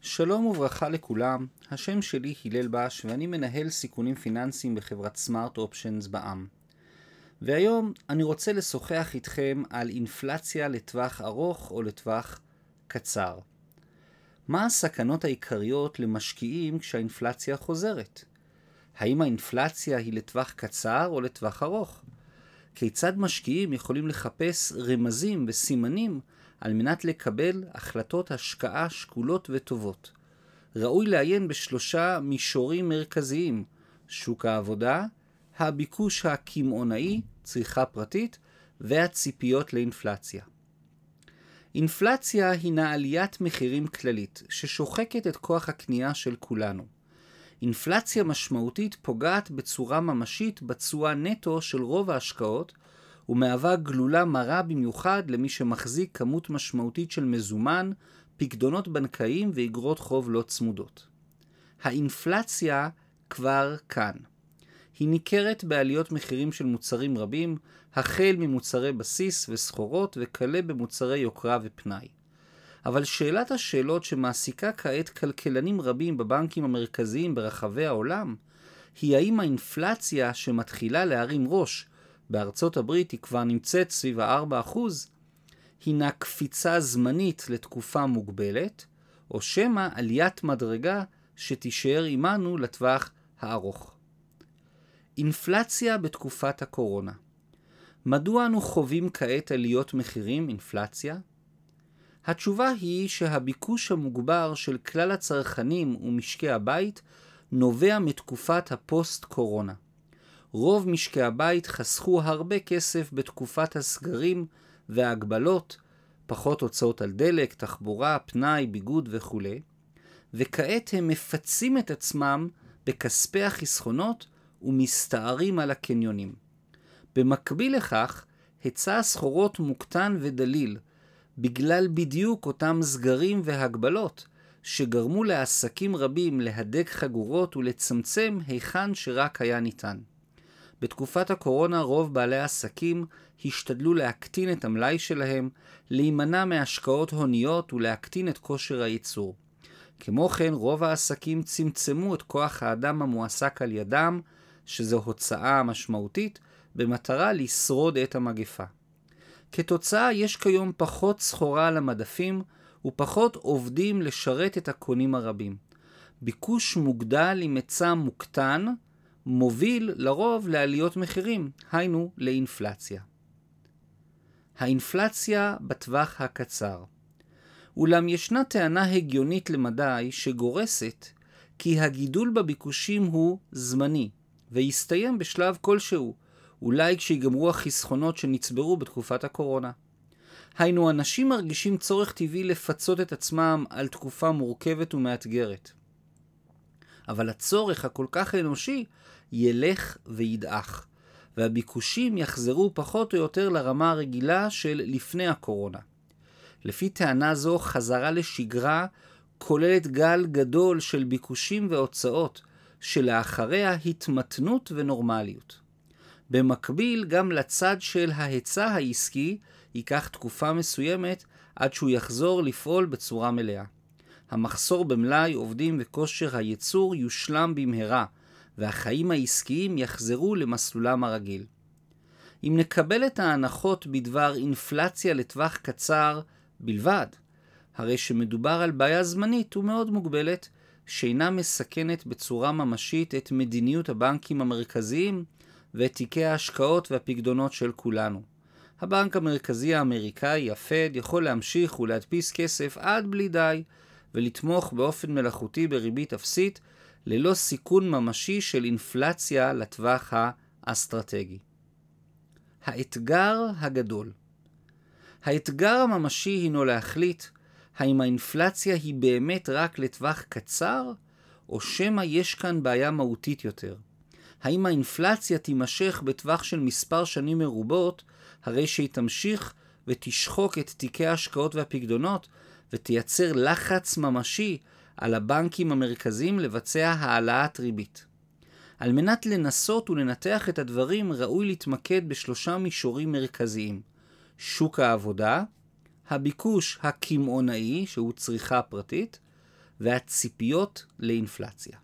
שלום וברכה לכולם, השם שלי הלל בש ואני מנהל סיכונים פיננסיים בחברת סמארט אופשנס בע"מ. והיום אני רוצה לשוחח איתכם על אינפלציה לטווח ארוך או לטווח קצר. מה הסכנות העיקריות למשקיעים כשהאינפלציה חוזרת? האם האינפלציה היא לטווח קצר או לטווח ארוך? כיצד משקיעים יכולים לחפש רמזים וסימנים על מנת לקבל החלטות השקעה שקולות וטובות. ראוי לעיין בשלושה מישורים מרכזיים שוק העבודה, הביקוש הקמעונאי, צריכה פרטית, והציפיות לאינפלציה. אינפלציה הינה עליית מחירים כללית ששוחקת את כוח הקנייה של כולנו. אינפלציה משמעותית פוגעת בצורה ממשית בתשואה נטו של רוב ההשקעות ומהווה גלולה מרה במיוחד למי שמחזיק כמות משמעותית של מזומן, פקדונות בנקאיים ואגרות חוב לא צמודות. האינפלציה כבר כאן. היא ניכרת בעליות מחירים של מוצרים רבים, החל ממוצרי בסיס וסחורות וכלה במוצרי יוקרה ופנאי. אבל שאלת השאלות שמעסיקה כעת כלכלנים רבים בבנקים המרכזיים ברחבי העולם, היא האם האינפלציה שמתחילה להרים ראש בארצות הברית היא כבר נמצאת סביב ה-4%, הינה קפיצה זמנית לתקופה מוגבלת, או שמא עליית מדרגה שתישאר עמנו לטווח הארוך. אינפלציה בתקופת הקורונה מדוע אנו חווים כעת עליות מחירים, אינפלציה? התשובה היא שהביקוש המוגבר של כלל הצרכנים ומשקי הבית נובע מתקופת הפוסט-קורונה. רוב משקי הבית חסכו הרבה כסף בתקופת הסגרים וההגבלות, פחות הוצאות על דלק, תחבורה, פנאי, ביגוד וכו', וכעת הם מפצים את עצמם בכספי החסכונות ומסתערים על הקניונים. במקביל לכך, היצע הסחורות מוקטן ודליל, בגלל בדיוק אותם סגרים והגבלות, שגרמו לעסקים רבים להדק חגורות ולצמצם היכן שרק היה ניתן. בתקופת הקורונה רוב בעלי העסקים השתדלו להקטין את המלאי שלהם, להימנע מהשקעות הוניות ולהקטין את כושר הייצור. כמו כן, רוב העסקים צמצמו את כוח האדם המועסק על ידם, שזו הוצאה משמעותית, במטרה לשרוד את המגפה. כתוצאה, יש כיום פחות סחורה על המדפים ופחות עובדים לשרת את הקונים הרבים. ביקוש מוגדל עם היצע מוקטן, מוביל לרוב לעליות מחירים, היינו לאינפלציה. האינפלציה בטווח הקצר אולם ישנה טענה הגיונית למדי שגורסת כי הגידול בביקושים הוא זמני ויסתיים בשלב כלשהו, אולי כשיגמרו החסכונות שנצברו בתקופת הקורונה. היינו, אנשים מרגישים צורך טבעי לפצות את עצמם על תקופה מורכבת ומאתגרת. אבל הצורך הכל כך אנושי ילך וידעך, והביקושים יחזרו פחות או יותר לרמה הרגילה של לפני הקורונה. לפי טענה זו, חזרה לשגרה כוללת גל גדול של ביקושים והוצאות, שלאחריה התמתנות ונורמליות. במקביל, גם לצד של ההיצע העסקי ייקח תקופה מסוימת עד שהוא יחזור לפעול בצורה מלאה. המחסור במלאי עובדים וכושר הייצור יושלם במהרה, והחיים העסקיים יחזרו למסלולם הרגיל. אם נקבל את ההנחות בדבר אינפלציה לטווח קצר בלבד, הרי שמדובר על בעיה זמנית ומאוד מוגבלת, שאינה מסכנת בצורה ממשית את מדיניות הבנקים המרכזיים ואת תיקי ההשקעות והפקדונות של כולנו. הבנק המרכזי האמריקאי, הפד, יכול להמשיך ולהדפיס כסף עד בלי די, ולתמוך באופן מלאכותי בריבית אפסית ללא סיכון ממשי של אינפלציה לטווח האסטרטגי. האתגר הגדול האתגר הממשי הינו להחליט האם האינפלציה היא באמת רק לטווח קצר, או שמא יש כאן בעיה מהותית יותר. האם האינפלציה תימשך בטווח של מספר שנים מרובות, הרי שהיא תמשיך ותשחוק את תיקי ההשקעות והפקדונות, ותייצר לחץ ממשי על הבנקים המרכזיים לבצע העלאת ריבית. על מנת לנסות ולנתח את הדברים ראוי להתמקד בשלושה מישורים מרכזיים שוק העבודה, הביקוש הקמעונאי, שהוא צריכה פרטית, והציפיות לאינפלציה.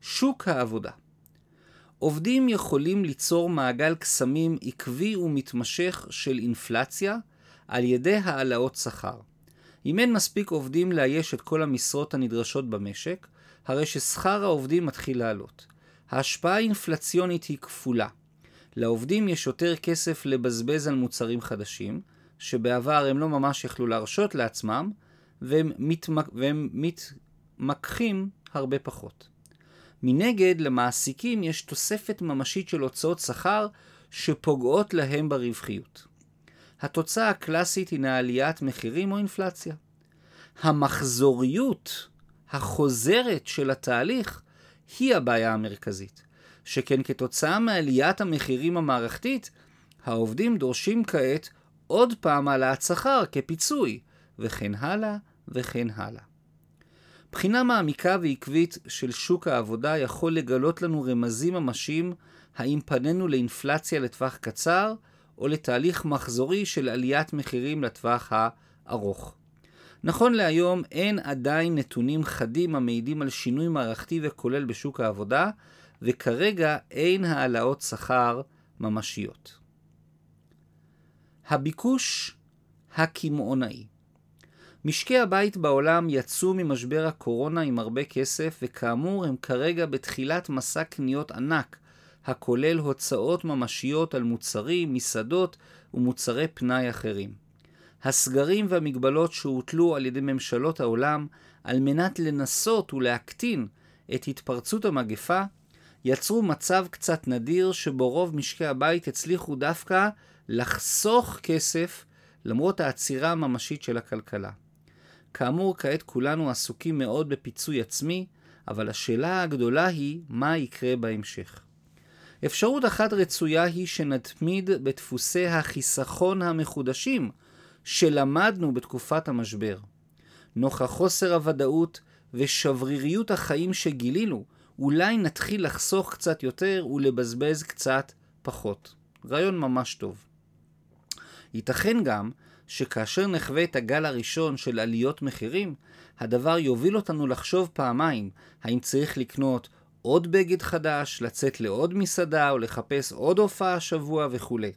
שוק העבודה עובדים יכולים ליצור מעגל קסמים עקבי ומתמשך של אינפלציה על ידי העלאות שכר. אם אין מספיק עובדים לאייש את כל המשרות הנדרשות במשק, הרי ששכר העובדים מתחיל לעלות. ההשפעה האינפלציונית היא כפולה. לעובדים יש יותר כסף לבזבז על מוצרים חדשים, שבעבר הם לא ממש יכלו להרשות לעצמם, והם, מתמק... והם מתמקחים הרבה פחות. מנגד, למעסיקים יש תוספת ממשית של הוצאות שכר שפוגעות להם ברווחיות. התוצאה הקלאסית הינה עליית מחירים או אינפלציה. המחזוריות החוזרת של התהליך היא הבעיה המרכזית, שכן כתוצאה מעליית המחירים המערכתית, העובדים דורשים כעת עוד פעם העלאת שכר כפיצוי, וכן הלאה וכן הלאה. בחינה מעמיקה ועקבית של שוק העבודה יכול לגלות לנו רמזים ממשיים האם פנינו לאינפלציה לטווח קצר או לתהליך מחזורי של עליית מחירים לטווח הארוך. נכון להיום אין עדיין נתונים חדים המעידים על שינוי מערכתי וכולל בשוק העבודה, וכרגע אין העלאות שכר ממשיות. הביקוש הקמעונאי משקי הבית בעולם יצאו ממשבר הקורונה עם הרבה כסף, וכאמור הם כרגע בתחילת מסע קניות ענק, הכולל הוצאות ממשיות על מוצרים, מסעדות ומוצרי פנאי אחרים. הסגרים והמגבלות שהוטלו על ידי ממשלות העולם על מנת לנסות ולהקטין את התפרצות המגפה, יצרו מצב קצת נדיר שבו רוב משקי הבית הצליחו דווקא לחסוך כסף למרות העצירה הממשית של הכלכלה. כאמור, כעת כולנו עסוקים מאוד בפיצוי עצמי, אבל השאלה הגדולה היא מה יקרה בהמשך. אפשרות אחת רצויה היא שנתמיד בדפוסי החיסכון המחודשים שלמדנו בתקופת המשבר. נוכח חוסר הוודאות ושבריריות החיים שגילינו, אולי נתחיל לחסוך קצת יותר ולבזבז קצת פחות. רעיון ממש טוב. ייתכן גם שכאשר נחווה את הגל הראשון של עליות מחירים, הדבר יוביל אותנו לחשוב פעמיים האם צריך לקנות עוד בגד חדש, לצאת לעוד מסעדה או לחפש עוד הופעה השבוע וכולי.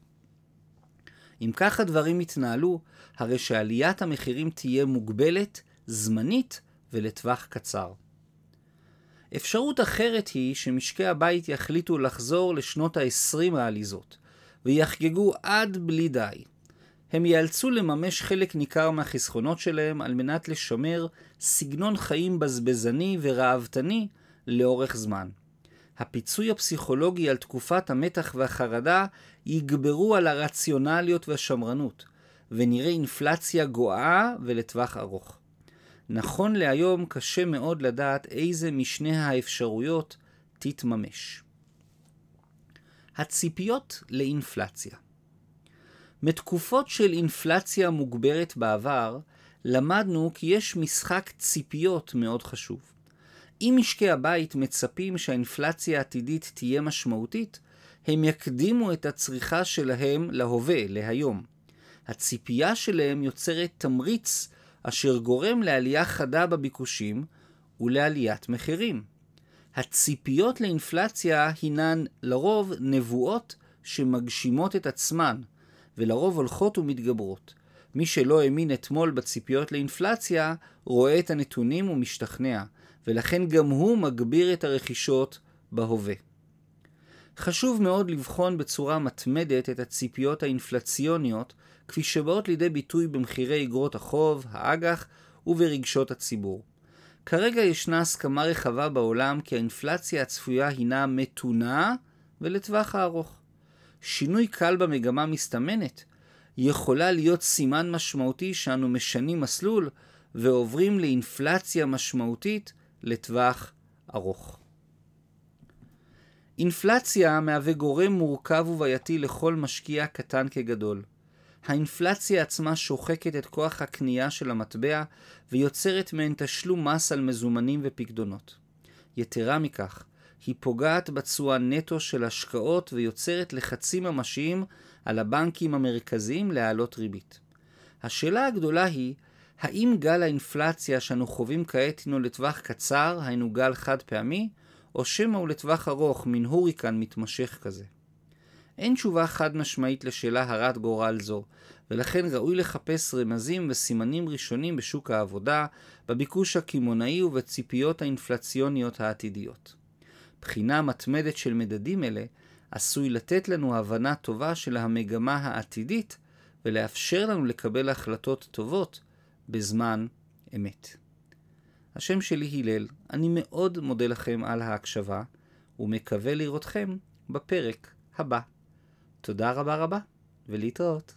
אם כך הדברים יתנהלו, הרי שעליית המחירים תהיה מוגבלת, זמנית ולטווח קצר. אפשרות אחרת היא שמשקי הבית יחליטו לחזור לשנות ה-20 העליזות, ויחגגו עד בלי די. הם ייאלצו לממש חלק ניכר מהחסכונות שלהם על מנת לשמר סגנון חיים בזבזני ורעבתני לאורך זמן. הפיצוי הפסיכולוגי על תקופת המתח והחרדה יגברו על הרציונליות והשמרנות, ונראה אינפלציה גואה ולטווח ארוך. נכון להיום קשה מאוד לדעת איזה משני האפשרויות תתממש. הציפיות לאינפלציה מתקופות של אינפלציה מוגברת בעבר, למדנו כי יש משחק ציפיות מאוד חשוב. אם משקי הבית מצפים שהאינפלציה העתידית תהיה משמעותית, הם יקדימו את הצריכה שלהם להווה, להיום. הציפייה שלהם יוצרת תמריץ אשר גורם לעלייה חדה בביקושים ולעליית מחירים. הציפיות לאינפלציה הינן לרוב נבואות שמגשימות את עצמן, ולרוב הולכות ומתגברות. מי שלא האמין אתמול בציפיות לאינפלציה, רואה את הנתונים ומשתכנע, ולכן גם הוא מגביר את הרכישות בהווה. חשוב מאוד לבחון בצורה מתמדת את הציפיות האינפלציוניות, כפי שבאות לידי ביטוי במחירי אגרות החוב, האג"ח וברגשות הציבור. כרגע ישנה הסכמה רחבה בעולם כי האינפלציה הצפויה הינה מתונה ולטווח הארוך. שינוי קל במגמה מסתמנת יכולה להיות סימן משמעותי שאנו משנים מסלול ועוברים לאינפלציה משמעותית לטווח ארוך. אינפלציה מהווה גורם מורכב ובעייתי לכל משקיע קטן כגדול. האינפלציה עצמה שוחקת את כוח הקנייה של המטבע ויוצרת מהן תשלום מס על מזומנים ופקדונות. יתרה מכך, היא פוגעת בתשואה נטו של השקעות ויוצרת לחצים ממשיים על הבנקים המרכזיים להעלות ריבית. השאלה הגדולה היא, האם גל האינפלציה שאנו חווים כעת הינו לטווח קצר, היינו גל חד פעמי, או שמא הוא לטווח ארוך, מין הוריקן מתמשך כזה? אין תשובה חד משמעית לשאלה הרת גורל זו, ולכן ראוי לחפש רמזים וסימנים ראשונים בשוק העבודה, בביקוש הקמעונאי ובציפיות האינפלציוניות העתידיות. בחינה מתמדת של מדדים אלה עשוי לתת לנו הבנה טובה של המגמה העתידית ולאפשר לנו לקבל החלטות טובות בזמן אמת. השם שלי הלל, אני מאוד מודה לכם על ההקשבה ומקווה לראותכם בפרק הבא. תודה רבה רבה ולהתראות.